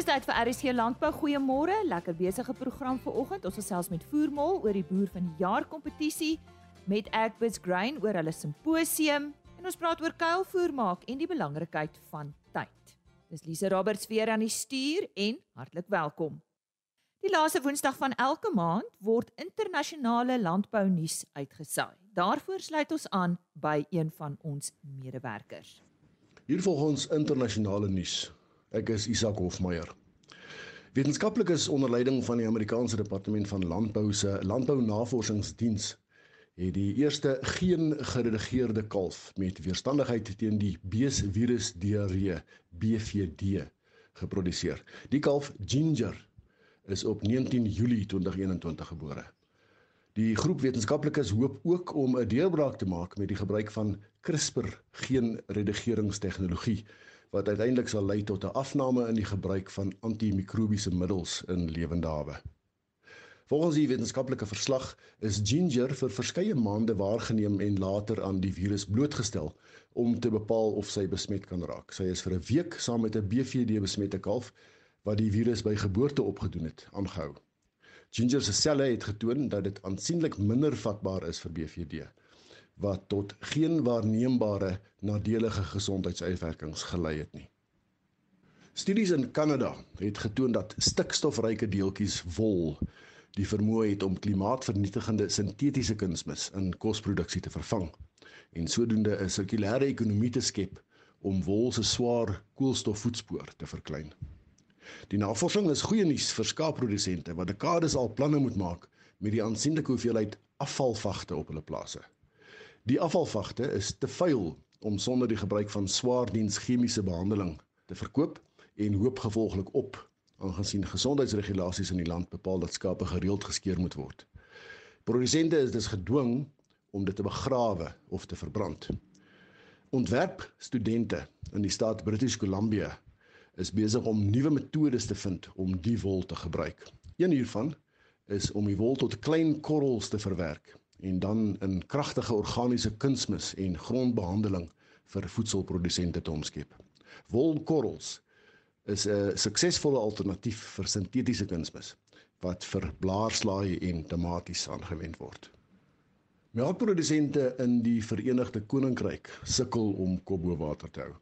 Dis tyd vir RSC Landbou. Goeiemôre. Lekker besige program vir oggend. Ons gesels met Voermol oor die boer van die jaar kompetisie met Agbus Grain oor hulle simposium en ons praat oor kuilvoer maak en die belangrikheid van tyd. Dis Lise Roberts weer aan die stuur en hartlik welkom. Die laaste Woensdag van elke maand word internasionale landbou nuus uitgesaai. Daarvoor sluit ons aan by een van ons medewerkers. Hier volg ons internasionale nuus. Ek is Isak Hofmeyer. Wetenskaplikes onder leiding van die Amerikaanse Departement van Landbou se Landbounavorsingsdiens het die eerste geen geredigeerde kalf met weerstandigheid teen die beesvirus diarree BVD geproduseer. Die kalf Ginger is op 19 Julie 2021 gebore. Die groep wetenskaplikes hoop ook om 'n deurbraak te maak met die gebruik van CRISPR geen-redigeringstegnologie wat uiteindelik sal lei tot 'n afname in die gebruik van antimikrobiese middels in lewende hawe. Volgens die wetenskaplike verslag is ginger vir verskeie maande waargeneem en later aan die virus blootgestel om te bepaal of sy besmet kan raak. Sy is vir 'n week saam met 'n BVD besmette kalf wat die virus by geboorte opgedoen het, aangehou. Ginger se selle het getoon dat dit aansienlik minder vatbaar is vir BVD wat tot geen waarneembare nadelige gesondheidsuitwerkings gelei het nie. Studies in Kanada het getoon dat stikstofryke deeltjies wol die vermoë het om klimaatvernietigende sintetiese kunsmis in kosproduksie te vervang en sodoende 'n sirkulêre ekonomie te skep om wol se swaar koolstofvoetspoor te verklein. Die navorsing is goeie nuus vir skaapprodusente wat dekades al planne moet maak met die aansienlike hoeveelheid afvalvagte op hulle plase. Die afvalvagte is te vuil om sonder die gebruik van swaardiens chemiese behandeling te verkoop en hoop gevolglik op aangesien gesondheidsregulasies in die land bepaal dat skape gereeld geskeer moet word. Produsente is dus gedwing om dit te begrawe of te verbrand. Ontwerp studente in die staat British Columbia is besig om nuwe metodes te vind om die wol te gebruik. Een hiervan is om die wol tot klein korrels te verwerk en dan in kragtige organiese kunsmis en grondbehandeling vir voedselprodusente te omskep. Wolkorrels is 'n suksesvolle alternatief vir sintetiese kunsmis wat vir blaarslaai en tomaties aangewend word. Melkprodusente in die Verenigde Koninkryk sukkel om kop bo water te hou.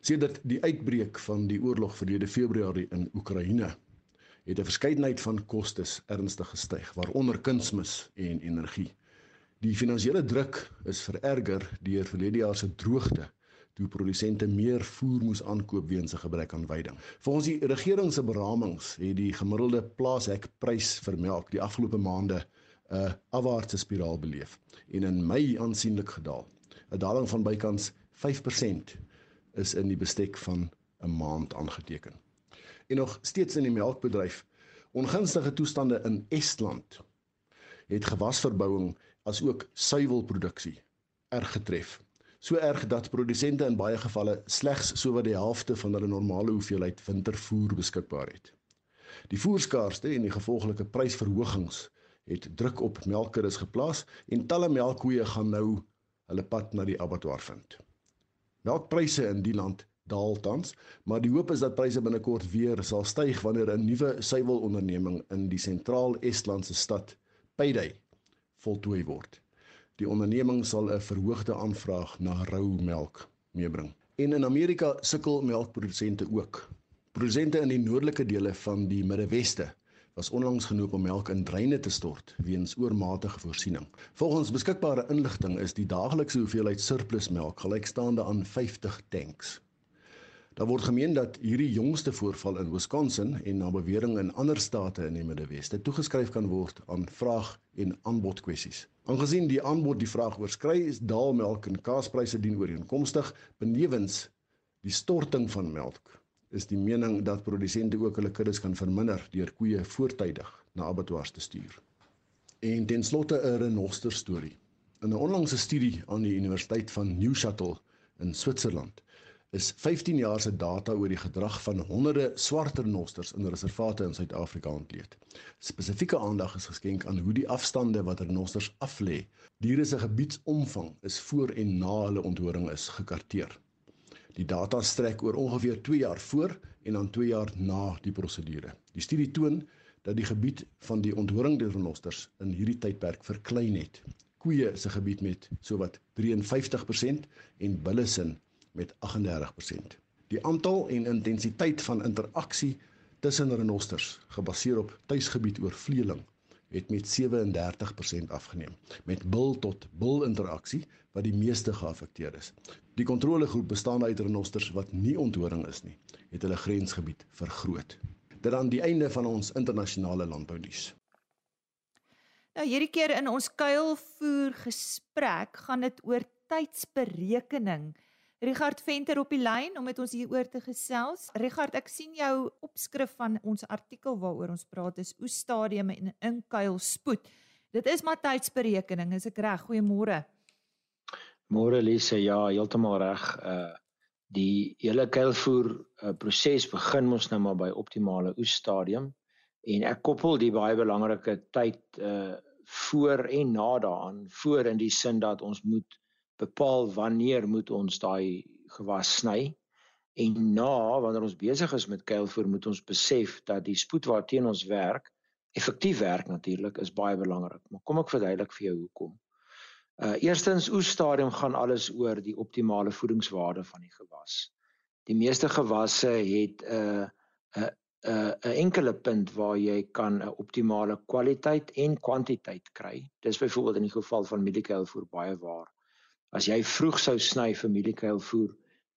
Sedert die uitbreek van die oorlog verlede Februarie in Oekraïne het 'n verskeidenheid van kostes ernstig gestyg, waaronder kunsmis en energie. Die finansiële druk is vererger deur verlede jaar se droogte toe produsente meer voer moes aankoop weens 'n gebrek aan veiding. Volgens die regering se beramings het die gemiddelde plaashekprys vir melk die afgelope maande 'n afwaartse spiraal beleef en in Mei aansienlik gedaal. 'n Daling van bykans 5% is in die bestek van 'n maand aangeteken. En nog steeds in die melkbedryf ongunstige toestande in Estland het gewasverbouing as ook suiwelproduksie erg getref. So erg dat produsente in baie gevalle slegs sowat die helfte van hulle normale hoeveelheid wintervoer beskikbaar het. Die voerskaarste en die gevolglike prysverhogings het druk op melkeres geplaas en talle melkkoeie gaan nou hulle pad na die abattoir vind. Melkpryse in die land daal tans, maar die hoop is dat pryse binnekort weer sal styg wanneer 'n nuwe suiwelonderneming in die sentraal-Estlandse stad Payday voltooi word. Die onderneming sal 'n verhoogde aanvraag na rou melk meebring. En in Amerika sukkel melkprodusente ook. Produsente in die noordelike dele van die Middeweste was onlangs genoop om melk in dreine te stort weens oormatige voorsiening. Volgens beskikbare inligting is die daaglikse hoeveelheid surplus melk gelykstaande aan 50 tanks. Daar word gemeen dat hierdie jongste voorval in Wisconsin en na bewering in ander state in die Middeweste toegeskryf kan word aan vraag en aanbod kwessies. Aangesien die aanbod die vraag oorskry, is daal melk en kaaspryse dien ooreenkomstig benewens die storting van melk. Is die mening dat produsente ook hulle kuddes kan verminder deur koeie voortydig na abattoirs te stuur. En ten slotte 'n renoster storie. In 'n onlangse studie aan die Universiteit van Neuchâtel in Switserland is 15 jaar se data oor die gedrag van honderde swart renosters in reservate in Suid-Afrika ontleed. Spesifieke aandag is geskenk aan hoe die afstande wat renosters aflê, diere se gebiedsomvang is voor en na hulle onthoring is gekarteer. Die data strek oor ongeveer 2 jaar voor en dan 2 jaar na die prosedure. Die studie toon dat die gebied van die onthoring deur renosters in hierdie tydperk verklein het. Koeie is 'n gebied met sowat 53% en bullesin met 38%. Die aantal en intensiteit van interaksie tussen renosters gebaseer op tuisgebied oorvleeling het met 37% afgeneem met bil tot bil interaksie wat die meeste geaffekteer is. Die kontrolegroep bestaan uit renosters wat nie onthoring is nie, het hulle grensgebied vergroot. Dit aan die einde van ons internasionale landbounuus. Nou hierdie keer in ons kuilvoer gesprek gaan dit oor tydsberekening. Richard Venter op die lyn om met ons hieroor te gesels. Richard, ek sien jou opskrif van ons artikel waaroor ons praat is oes stadium en inkuil spoed. Dit is maar tydsberekening, is ek reg? Goeiemôre. Môre Lise, ja, heeltemal reg. Uh die hele kuilvoer uh, proses begin mos nou maar by optimale oes stadium en ek koppel die baie belangrike tyd uh voor en na daaraan, voor in die sin dat ons moet bepaal wanneer moet ons daai gewas sny en na wanneer ons besig is met kuilvoer moet ons besef dat die spoed waarteen ons werk effektief werk natuurlik is baie belangrik maar kom ek verduidelik vir jou hoekom. Uh eerstens oes stadium gaan alles oor die optimale voedingswaarde van die gewas. Die meeste gewasse het 'n uh, 'n uh, 'n uh, 'n enkele punt waar jy kan 'n optimale kwaliteit en kwantiteit kry. Dis byvoorbeeld in die geval van mieliekeilvoer baie waar As jy vroeg sou sny vir mieliekeilvoer,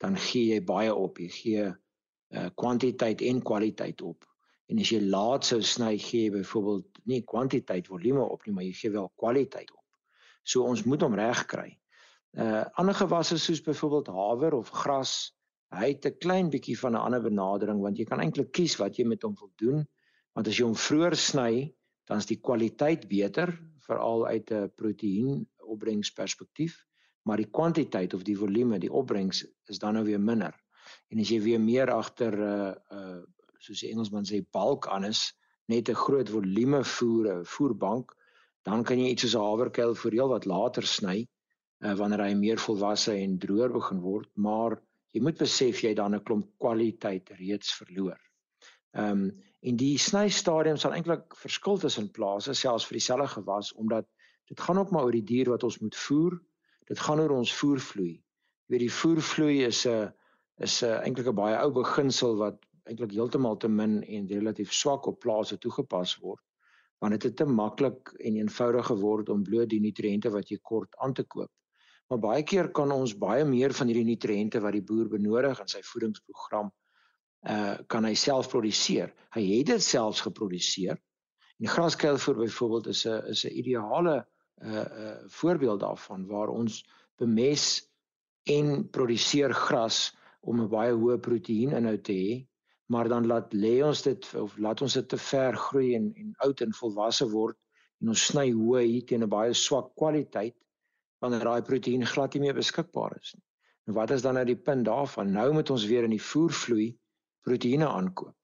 dan gee jy baie op. Jy gee uh kwantiteit en kwaliteit op. En as jy laat sou sny, gee jy byvoorbeeld nie kwantiteit volume op nie, maar jy gee wel kwaliteit op. So ons moet hom reg kry. Uh ander gewasse soos byvoorbeeld haver of gras, hy het 'n klein bietjie van 'n ander benadering want jy kan eintlik kies wat jy met hom wil doen. Want as jy hom vroeër sny, dan is die kwaliteit beter, veral uit 'n proteïen opbrengsperspektief maar die kwantiteit of die volume, die opbrengs is dan nou weer minder. En as jy weer meer agter uh, uh soos die Engelsman sê bulk aan is, net 'n groot volume voer, voerbank, dan kan jy iets soos 'n haverkuil vir heel wat later sny uh wanneer hy meer volwasse en droër begin word, maar jy moet besef jy dan 'n klomp kwaliteit reeds verloor. Ehm um, en die sny stadium sal eintlik verskil tussen plase selfs vir dieselfde gewas omdat dit gaan ook maar oor die dier wat ons moet voer dit gaan oor ons voervloei. Jy weet die voervloei is 'n is 'n eintlik 'n baie ou beginsel wat eintlik heeltemal te min en relatief swak op plase toegepas word want dit het te maklik en eenvoudig geword om bloot die nutriënte wat jy kort aan te koop. Maar baie keer kan ons baie meer van hierdie nutriënte wat die boer benodig in sy voedingsprogram uh kan hy self produseer. Hy het dit selfs geproduseer. En graskuilvoer byvoorbeeld is 'n is 'n ideale 'n uh, uh, voorbeeld daarvan waar ons bemes en produseer gras om 'n baie hoë proteïeninhoud te hê, maar dan laat lê ons dit of laat ons dit te ver groei en en oud en volwasse word en ons sny hoë hier teen 'n baie swak kwaliteit wanneer daai proteïen glad nie meer beskikbaar is nie. En wat is dan nou die punt daarvan? Nou moet ons weer in die voervloei proteïene aankoop.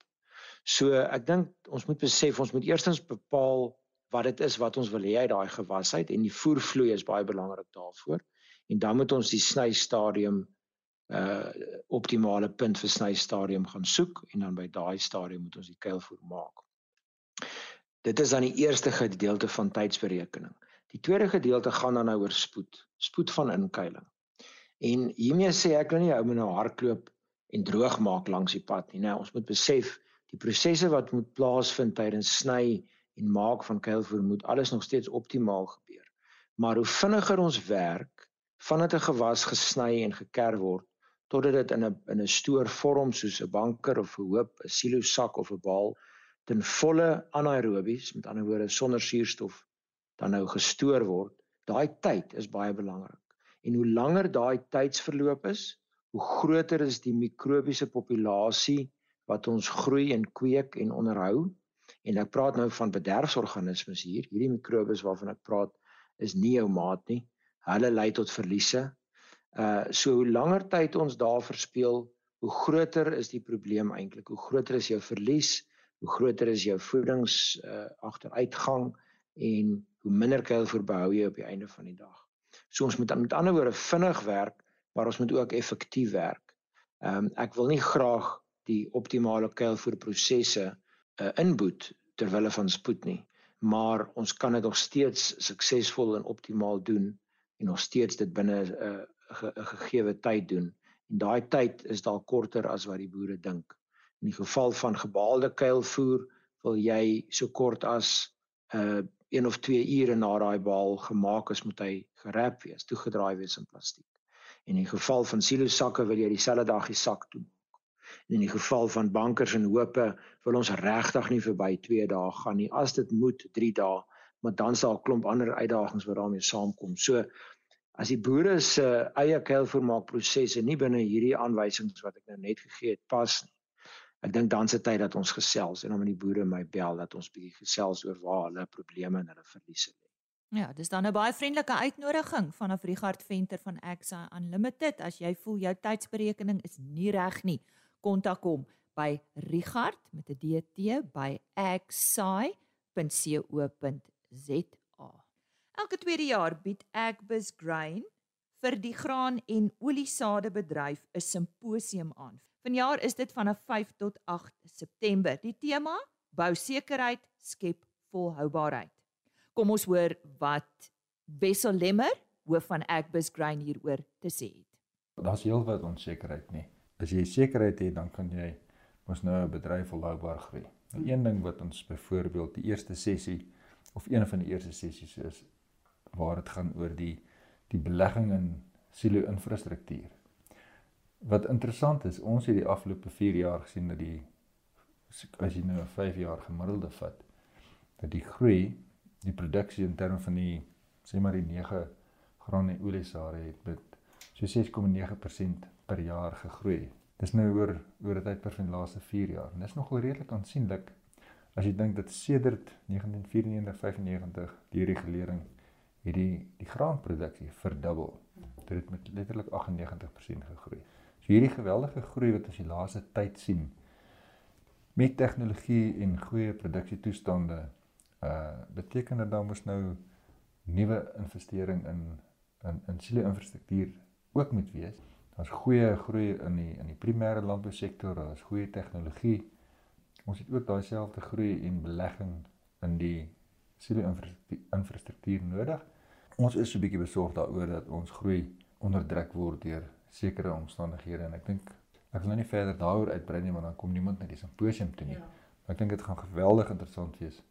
So ek dink ons moet besef ons moet eerstens bepaal wat dit is wat ons wil hê uit daai gewas uit en die voervloei is baie belangrik daarvoor. En dan moet ons die sny stadium uh optimale punt vir sny stadium gaan soek en dan by daai stadium moet ons die kuilvoer maak. Dit is dan die eerste gedeelte van tydsberekening. Die tweede gedeelte gaan dan nou oor spoed, spoed van inkuiling. En hiermee sê ek nou nie ou moet nou hardloop en droog maak langs die pad nie. Nou ons moet besef die prosesse wat moet plaasvind tydens sny en maak van kuilvoer moet alles nog steeds optimaal gebeur. Maar hoe vinniger ons werk vandat 'n gewas gesny en geker word totdat dit in 'n in 'n stoor vorm soos 'n banker of 'n hoop, 'n silo sak of 'n bal ten volle anaerobies, met ander woorde sonder suurstof dan nou gestoor word, daai tyd is baie belangrik. En hoe langer daai tydsverloop is, hoe groter is die mikrobiese populasie wat ons groei en kweek en onderhou En ek praat nou van bederfsorganismes hier. Hierdie mikrobes waarvan ek praat is nie jou maat nie. Hulle lei tot verliese. Uh so hoe langer tyd ons daar verspeel, hoe groter is die probleem eintlik. Hoe groter is jou verlies, hoe groter is jou voedings uh agteruitgang en hoe minder kuilvoer behou jy op die einde van die dag. So ons moet met ander woorde vinnig werk, maar ons moet ook effektief werk. Ehm um, ek wil nie graag die optimale kuilvoerprosesse uh, inboet ter wille van spoed nie, maar ons kan dit nog steeds suksesvol en optimaal doen en nog steeds dit binne 'n uh, ge, gegeewe tyd doen. En daai tyd is dalk korter as wat die boere dink. In die geval van gebaalde kuilvoer wil jy so kort as 'n uh, 1 of 2 ure na daai baal gemaak is, moet hy gerap wees, toegedraai wees in plastiek. En in die geval van silo sakke wil jy dieselfde dag die sak toe. In die geval van bankers en hope wil ons regtig nie verby 2 dae gaan nie. As dit moet 3 dae, maar dan sal 'n klomp ander uitdagings wat daarmee saamkom. So as die boere se eie kuilvoermaakprosesse nie binne hierdie aanwysings wat ek nou net gegee het pas nie, ek dink dan se tyd dat ons gesels en dan met die boere my bel dat ons bietjie gesels oor waar hulle probleme en hulle verliese lê. Ja, dis dan 'n baie vriendelike uitnodiging vanaf Richard Venter van Exa Unlimited. As jy voel jou tydsberekening is nie reg nie, kontak hom by Richard met 'n DT by exai.co.za. Elke tweede jaar bied Agbus Grain vir die graan en oliesade bedryf 'n simposium aan Vanjaar is dit vanaf 5 tot 8 September. Die tema: Bousekerheid skep volhoubaarheid. Kom ons hoor wat Wessel Lemmer, hoof van Agbus Grain hieroor te sê het. Daar's heelwat onsekerheid nie. As jy sekerheid het, dan kan jy mos nou 'n bedryf volhoubaar groei. Nou een ding wat ons byvoorbeeld die eerste sessie of een van die eerste sessies is waar dit gaan oor die die belegging in silo infrastruktuur. Wat interessant is, ons het die afgelope 4 jaar gesien dat die as jy nou 'n 5 jaar gemiddelde vat, dat die groei, die produksie in terme van die sê maar die 9 graan en oliesare het met so 6,9% per jaar gegroei. Dis nou oor oor 'n tydperk van die laaste 4 jaar. En dis nogal redelik aansienlik as jy dink dat sedert 1994-95 die regulering hierdie die graanproduksie verdubbel. Dit het met letterlik 98% gegroei. So hierdie geweldige groei wat ons die laaste tyd sien met tegnologie en goeie produksietoestande uh beteken dat mos nou nuwe investering in in in silo infrastruktuur ook moet wees. Daar's goeie groei in die in die primêre landbousektor, daar's goeie tegnologie. Ons het ook daai selfde groei en belegging in die silo infrastruktuur nodig. Ons is so 'n bietjie besorgd daaroor dat ons groei onderdruk word deur sekere omstandighede en ek dink ek wil nou nie verder daaroor uitbrei nie want dan kom niemand na die simposium toe nie. Ja. Ek dink dit gaan geweldig interessant wees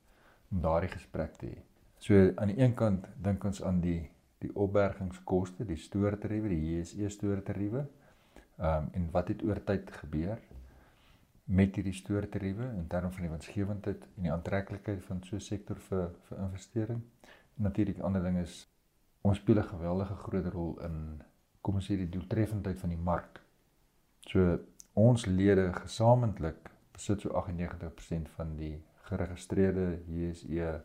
om daardie gesprek te hê. So aan die een kant dink ons aan die die opbergingskoste, die stoortariewe, die JSE stoortariewe. Ehm um, en wat het oor tyd gebeur met hierdie stoortariewe in terme van die winsgewendheid en die aantreklikheid van so 'n sektor vir vir investering. Natuurlik ander ding is ons speel 'n geweldige groot rol in kom ons sê die doeltreffendheid van die mark. So ons lede gesamentlik besit so 98% van die geregistreerde JSE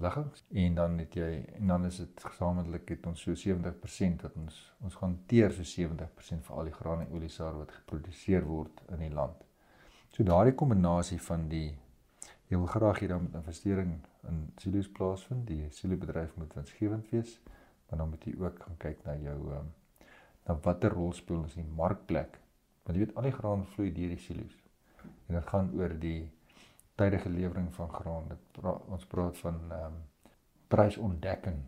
liggings en dan het jy en dan is dit gesamentlik het ons so 70% wat ons ons gaan teer so 70% vir al die graan en oliesare wat geproduseer word in die land. So daardie kombinasie van die jy wil graag hier dan met investering in silo's plaasvind, die silo bedryf moet winsgewend wees, maar dan moet jy ook gaan kyk na jou um, dan watter rol speel ons in die markplek? Want jy weet al die graan vloei deur die silo's. En dit gaan oor die tydige lewering van graan. Dit pra ons praat van ehm um, prysontdekking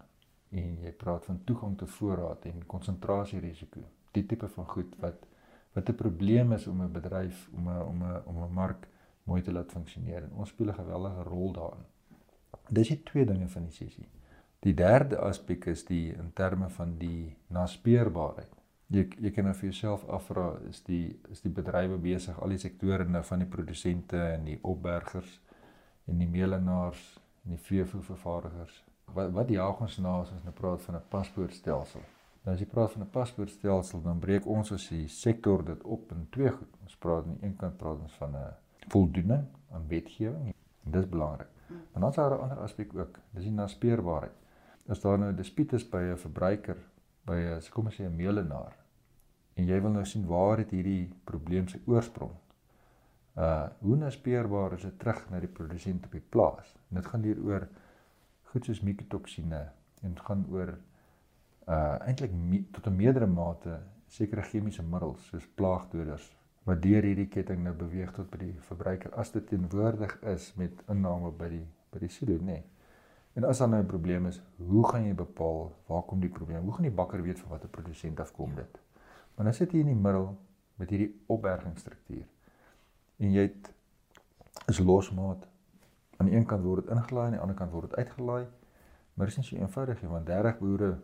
en jy praat van toegang tot voorraad en konsentrasierisiko. Die tipe van goed wat wat 'n probleem is om 'n bedryf om 'n om 'n om 'n mark mooi te laat funksioneer en ons speel 'n geweldige rol daarin. Dis die twee dinge van die sessie. Die derde aspek is die in terme van die naspeurbaarheid jy jy kan nou vir jouself afvra is die is die bedrywe besig al die sektore nou van die produsente en die opbergers en die meelenaars en die veevoervervaardigers wat wat jaag ons na as ons nou praat van 'n paspoortstelsel? Nou as jy praat van 'n paspoortstelsel dan breek ons as die sektor dit op in twee goed. Ons praat aan die een kant praat ons van 'n voldoening aan wetgewing en dis belangrik. Maar dan is daar 'n ander aspek ook dis die naspeurbaarheid. As daar nou 'n dispuut is by 'n verbruiker by 'n kom ons sê 'n meelenaar en jy wil nou sien waar het hierdie probleem se oorsprong. Uh hoe naspeurbaar is dit terug na die produsent op die plaas? En dit gaan hier oor goed soos mikotoksine en gaan oor uh eintlik tot 'n meerdere mate sekere chemiese middels soos plaagdoders wat deur hierdie ketting nou beweeg tot by die verbruiker as dit teenwoordig is met inname by die by die silo, nê. Nee. En as dan nou 'n probleem is, hoe gaan jy bepaal waar kom die probleem? Hoe gaan die bakker weet van watter produsent af kom dit? Maar nou sit jy in die middel met hierdie opbergingsstruktuur. En jy het is losmaat. Aan die een kant word dit ingelaai en aan die ander kant word dit uitgelaai. Maar dit is nie so eenvoudig nie want 30 boere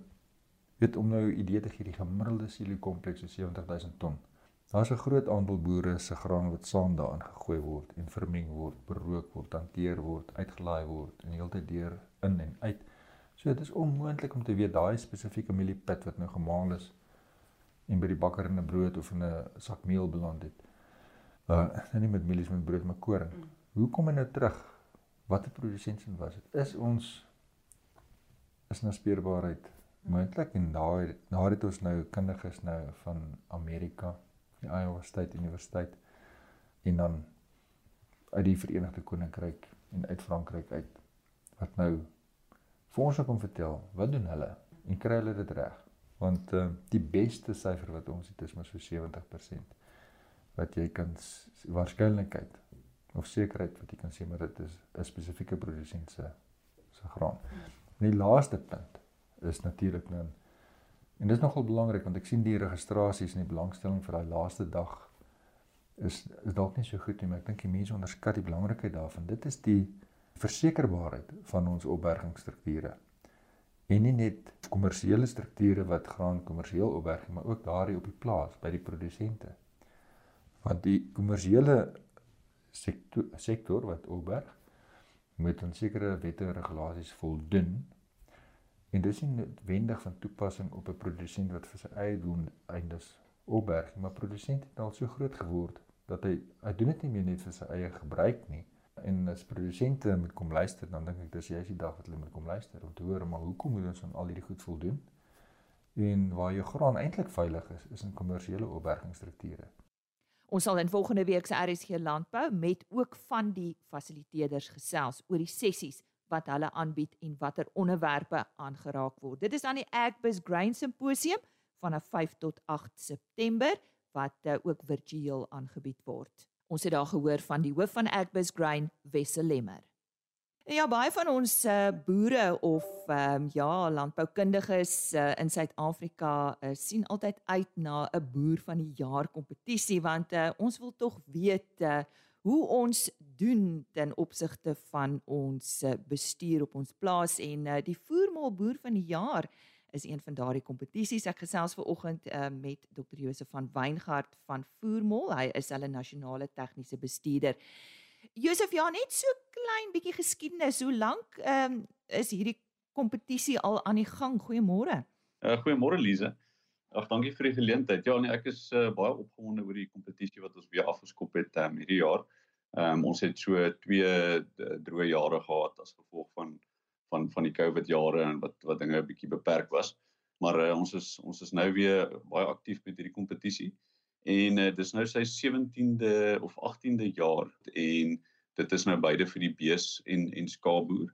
weet om nou 'n idee te gee die gemiddelde silo kompleks is 70000 ton. Daar's 'n groot aantal boere se graan wat saam daarin gegooi word en vermeng word, berook word, hanteer word, uitgelaai word en heeltyd deur in en uit. So dit is onmoontlik om te weet daai spesifieke mieliepit wat nou gemaal is en by die bakker in 'n brood of in 'n sak meel beland het. Uh nie met mielies met brood maar koring. Hoe kom hy nou terug? Watter produsensie was dit? Is ons is nou speurbaarheid moontlik en daai daar het ons nou kundiges nou van Amerika die Iowa State Universiteit en dan uit die Verenigde Koninkryk en uit Frankryk uit wat nou vir ons kom vertel wat doen hulle en kry hulle dit reg want uh, die beste syfer wat ons het is maar so 70% wat jy kan waarskynlikheid of sekerheid wat jy kan sê maar dit is 'n spesifieke produsent se se graan. En die laaste punt is natuurlik nou En dit is nogal belangrik want ek sien die registrasies en die belangstelling vir daai laaste dag is is dalk nie so goed nie, maar ek dink die mense onderskat die belangrikheid daarvan. Dit is die versekerbaarheid van ons opbergingsstrukture. En nie net kommersiële strukture wat graan kommersieel opberg, maar ook daardie op die plaas by die produsente. Want die kommersiële sektor, sektor wat opberg moet aan sekere wette en regulasies voldoen En dis nie noodwendig van toepassing op 'n produsent wat vir sy eie doeleindes opberg, maar produsent het al so groot geword dat hy hy doen dit nie meer net vir sy eie gebruik nie. En as produsente moet kom luister, dan dink ek dis jy is die dag wat hulle moet kom luister om te hoor maar hoekom moet ons aan al hierdie goed voldoen? En waar jou graan eintlik veilig is, is in kommersiële opbergingsstrukture. Ons sal in volgende week se RSG landbou met ook van die fasiliteerders gesels oor die sessies wat hulle aanbied en watter onderwerpe aangeraak word. Dit is aan die Agbus Grain Symposium vanaf 5 tot 8 September wat uh, ook virtueel aangebied word. Ons het daar gehoor van die hoof van Agbus Grain, Wessel Lemmer. Ja, baie van ons uh, boere of um, ja, landboukundiges uh, in Suid-Afrika uh, sien altyd uit na 'n boer van die jaar kompetisie want uh, ons wil tog weet uh, hoe ons doen ten opsigte van ons eh, bestuur op ons plaas en uh, die voermaal boer van die jaar is een van daardie kompetisies. Ek gesels ver oggend uh, met Dr. Josef van Weingart van Voermaal. Hy is hulle nasionale tegniese bestuurder. Josef, ja, net so klein bietjie geskiedenis. Hoe lank um, is hierdie kompetisie al aan die gang? Goeiemôre. Uh, Goeiemôre Lize. Ag dankie vir die geleentheid. Ja, nee, ek is uh, baie opgewonde oor die kompetisie wat ons weer afgeskop het um, hierdie jaar. Ehm um, ons het so twee droë jare gehad as gevolg van van van die COVID jare en wat wat dinge 'n bietjie beperk was. Maar uh, ons is ons is nou weer baie aktief met hierdie kompetisie. En uh, dis nou sy 17de of 18de jaar en dit is nou beide vir die bees en en skaapboer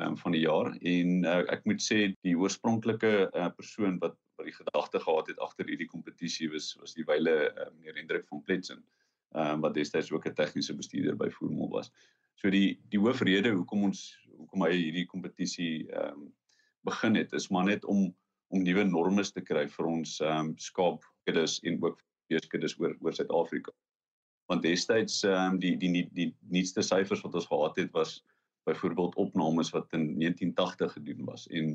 um, van die jaar en uh, ek moet sê die oorspronklike uh, persoon wat wat die gedagte gehad het agter hierdie kompetisie was was die wyle uh, meneer Hendrik van Pletsen um, wat destyds ook 'n tegniese bestuurder by Voormol was. So die die hoofrede hoekom ons hoekom hy hierdie kompetisie ehm um, begin het is maar net om om nuwe normes te kry vir ons ehm um, skaapkuddes en ook beeskuddes oor oor Suid-Afrika. Want destyds ehm um, die die die die nuutste syfers wat ons gehad het was byvoorbeeld opnames wat in 1980 gedoen was en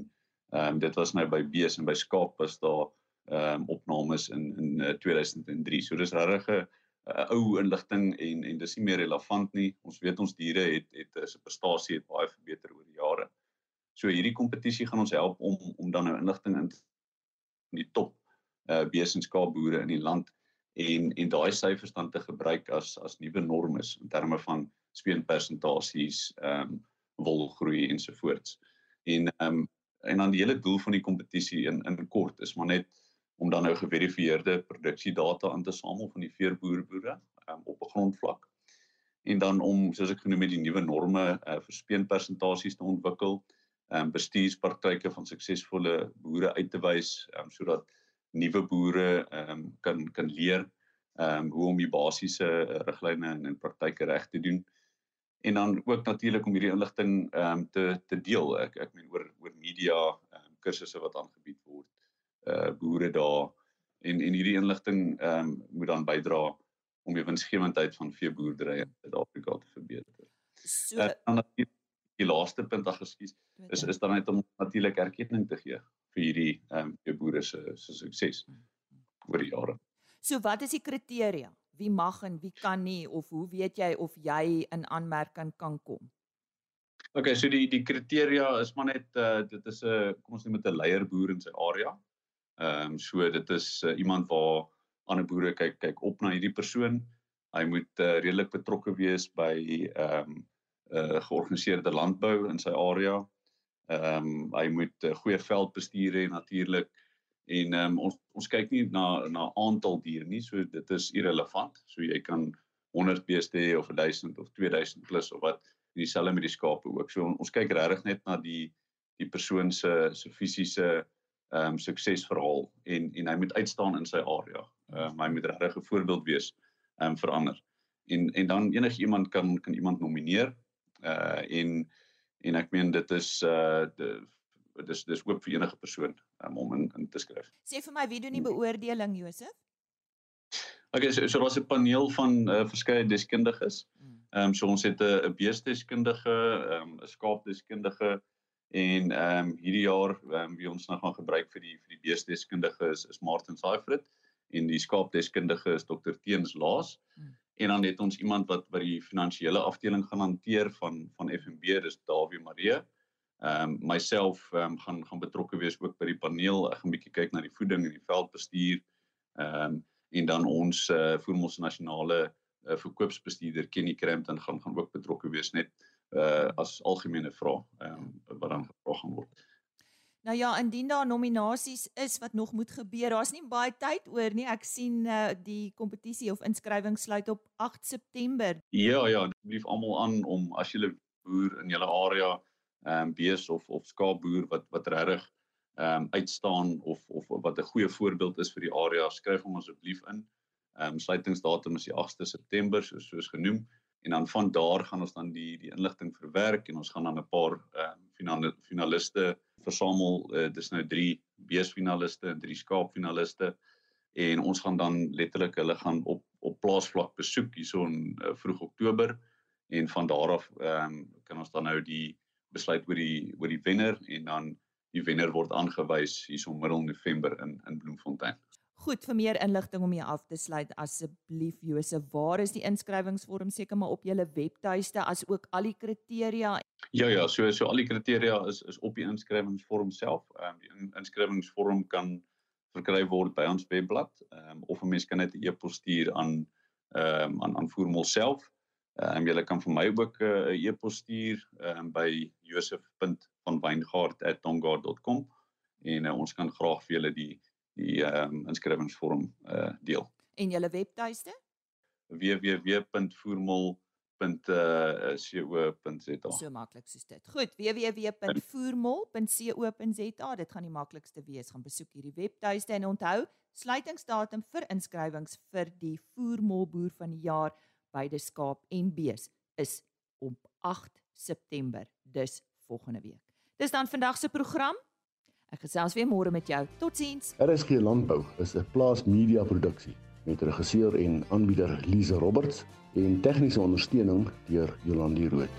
Ehm um, dit was nou by bees en by skaap was daar ehm um, opnames in in uh, 2003. So dis regtig 'n uh, ou inligting en en dis nie meer relevant nie. Ons weet ons diere het het se prestasie het baie verbeter oor die jare. So hierdie kompetisie gaan ons help om om dan nou inligting in die top uh bees en skaap boere in die land en en daai syfers dan te gebruik as as nuwe normes in terme van speenpersentasies, ehm um, wolgroei ensovoorts. En ehm um, en dan die hele doel van die kompetisie in in kort is maar net om dan nou geverifieerde produksiedata aan te samel van die veeboerboere um, op 'n grondvlak en dan om soos ek genoem het die nuwe norme uh, vir speenpersentasies te ontwikkel, ehm um, bestuurspraktyke van suksesvolle boere uit te wys um, sodat nuwe boere ehm um, kan kan leer ehm um, hoe om die basiese riglyne en, en praktyke reg te doen. En dan ook natuurlik om hierdie inligting ehm um, te te deel. Ek ek meen oor oor media ehm um, kursusse wat aangebied word. Uh boere daar en en hierdie inligting ehm um, moet dan bydra om die winsgewendheid van veeboerdery in Suid-Afrika te verbeter. So uh, dan natuurlik die laaste punt ag geskies is is dan net om natuurlik erkenning te gee vir hierdie ehm um, boere se se sukses mm, mm. oor die jare. So wat is die kriteria? Wie mag en wie kan nie of hoe weet jy of jy in aanmerking kan kom? OK, so die die kriteria is maar net uh, dit is 'n kom ons noem dit 'n leierboer in sy area. Ehm um, so dit is uh, iemand waar ander boere kyk kyk op na hierdie persoon. Hy moet uh, redelik betrokke wees by ehm um, uh georganiseerde landbou in sy area. Ehm um, hy moet uh, goeie veldbestuur hê natuurlik en ehm um, ons ons kyk nie na na aantal diere nie, so dit is irrelevant. So jy kan 100 beeste hê of 1000 of 2000 plus of wat dieselfde met die skape ook. So ons kyk regtig net na die die persoon se se fisiese ehm um, suksesverhaal en en hy moet uitstaan in sy area. Ehm um, hy moet regtig 'n voorbeeld wees ehm um, vir ander. En en dan enigiemand kan kan iemand nomineer uh en en ek meen dit is uh dit is dis oop vir enige persoon um, om in in te skryf. Sê vir my wie doen die beoordeling Josef? Okay, so, so daar's 'n paneel van uh, verskeie deskundiges. Hmm. Ehm um, so ons het 'n 'n beesteskundige, ehm um, 'n skaapdeskundige en ehm um, hierdie jaar ehm um, wie ons nou gaan gebruik vir die vir die beesteskundige is is Martin Saifrit en die skaapdeskundige is Dr Teens Laas. Hmm en dan het ons iemand wat by die finansiële afdeling gaan hanteer van van FNB dis Dawie Marie. Ehm um, myself ehm um, gaan gaan betrokke wees ook by die paneel. Ek gaan 'n bietjie kyk na die voeding en die veldbestuur. Ehm um, en dan ons uh, eh, voermos nasionale uh, verkoopsbestuurder Kenny Crampton gaan gaan ook betrokke wees net uh as algemene vrae ehm um, wat dan gevra gaan word. Nou ja, indien daar nominasies is wat nog moet gebeur, daar's nie baie tyd oor nie. Ek sien uh, die kompetisie of inskrywing sluit op 8 September. Ja, ja, asseblief almal aan om as jy 'n boer in julle area ehm um, bees of of skaapboer wat wat regtig ehm um, uitstaan of of wat 'n goeie voorbeeld is vir die area, skryf hom asseblief in. Ehm um, sluitingsdatum is die 8de September soos soos genoem en dan van daar gaan ons dan die die inligting verwerk en ons gaan dan 'n paar ehm um, finaliste versamel. Uh, dis nou 3 beesfinaliste en 3 skaapfinaliste. En ons gaan dan letterlik hulle gaan op op plaasvlak besoek hierso in uh, vroeg Oktober. En van daar af ehm um, kan ons dan nou die besluit oor die oor die wenner en dan die wenner word aangewys hierso middel November in in Bloemfontein. Goed, vir meer inligting om jy af te sluit asseblief Josef, waar is die inskrywingsvorm seker maar op julle webtuiste as ook al die kriteria? Ja ja, so so al die kriteria is is op die inskrywingsvorm self. Ehm um, die inskrywingsvorm kan verkry word by ons webblad. Ehm um, of 'n mens kan net 'n e-pos stuur aan ehm um, aan aan Voormol self. Ehm um, jy kan vir my ook 'n uh, e-pos stuur ehm um, by josef.vanwyngard@tonguard.com en uh, ons kan graag vir julle die die ehm um, inskrywingsvorm uh deel. En julle webtuiste? www.voermol.co.za. So maklik soos dit. Goed, www.voermol.co.za. Dit gaan die maklikste wees. Gaan besoek hierdie webtuiste en onthou, sluitingsdatum vir inskrywings vir die Voermol boer van die jaar die skaap en bees is op 8 September, dus volgende week. Dis dan vandag se program. Ek gesels weer môre met jou. Totsiens. RSG Landbou is 'n plaas media produksie met regisseur en aanbieder Lize Roberts en tegniese ondersteuning deur Jolandi Root.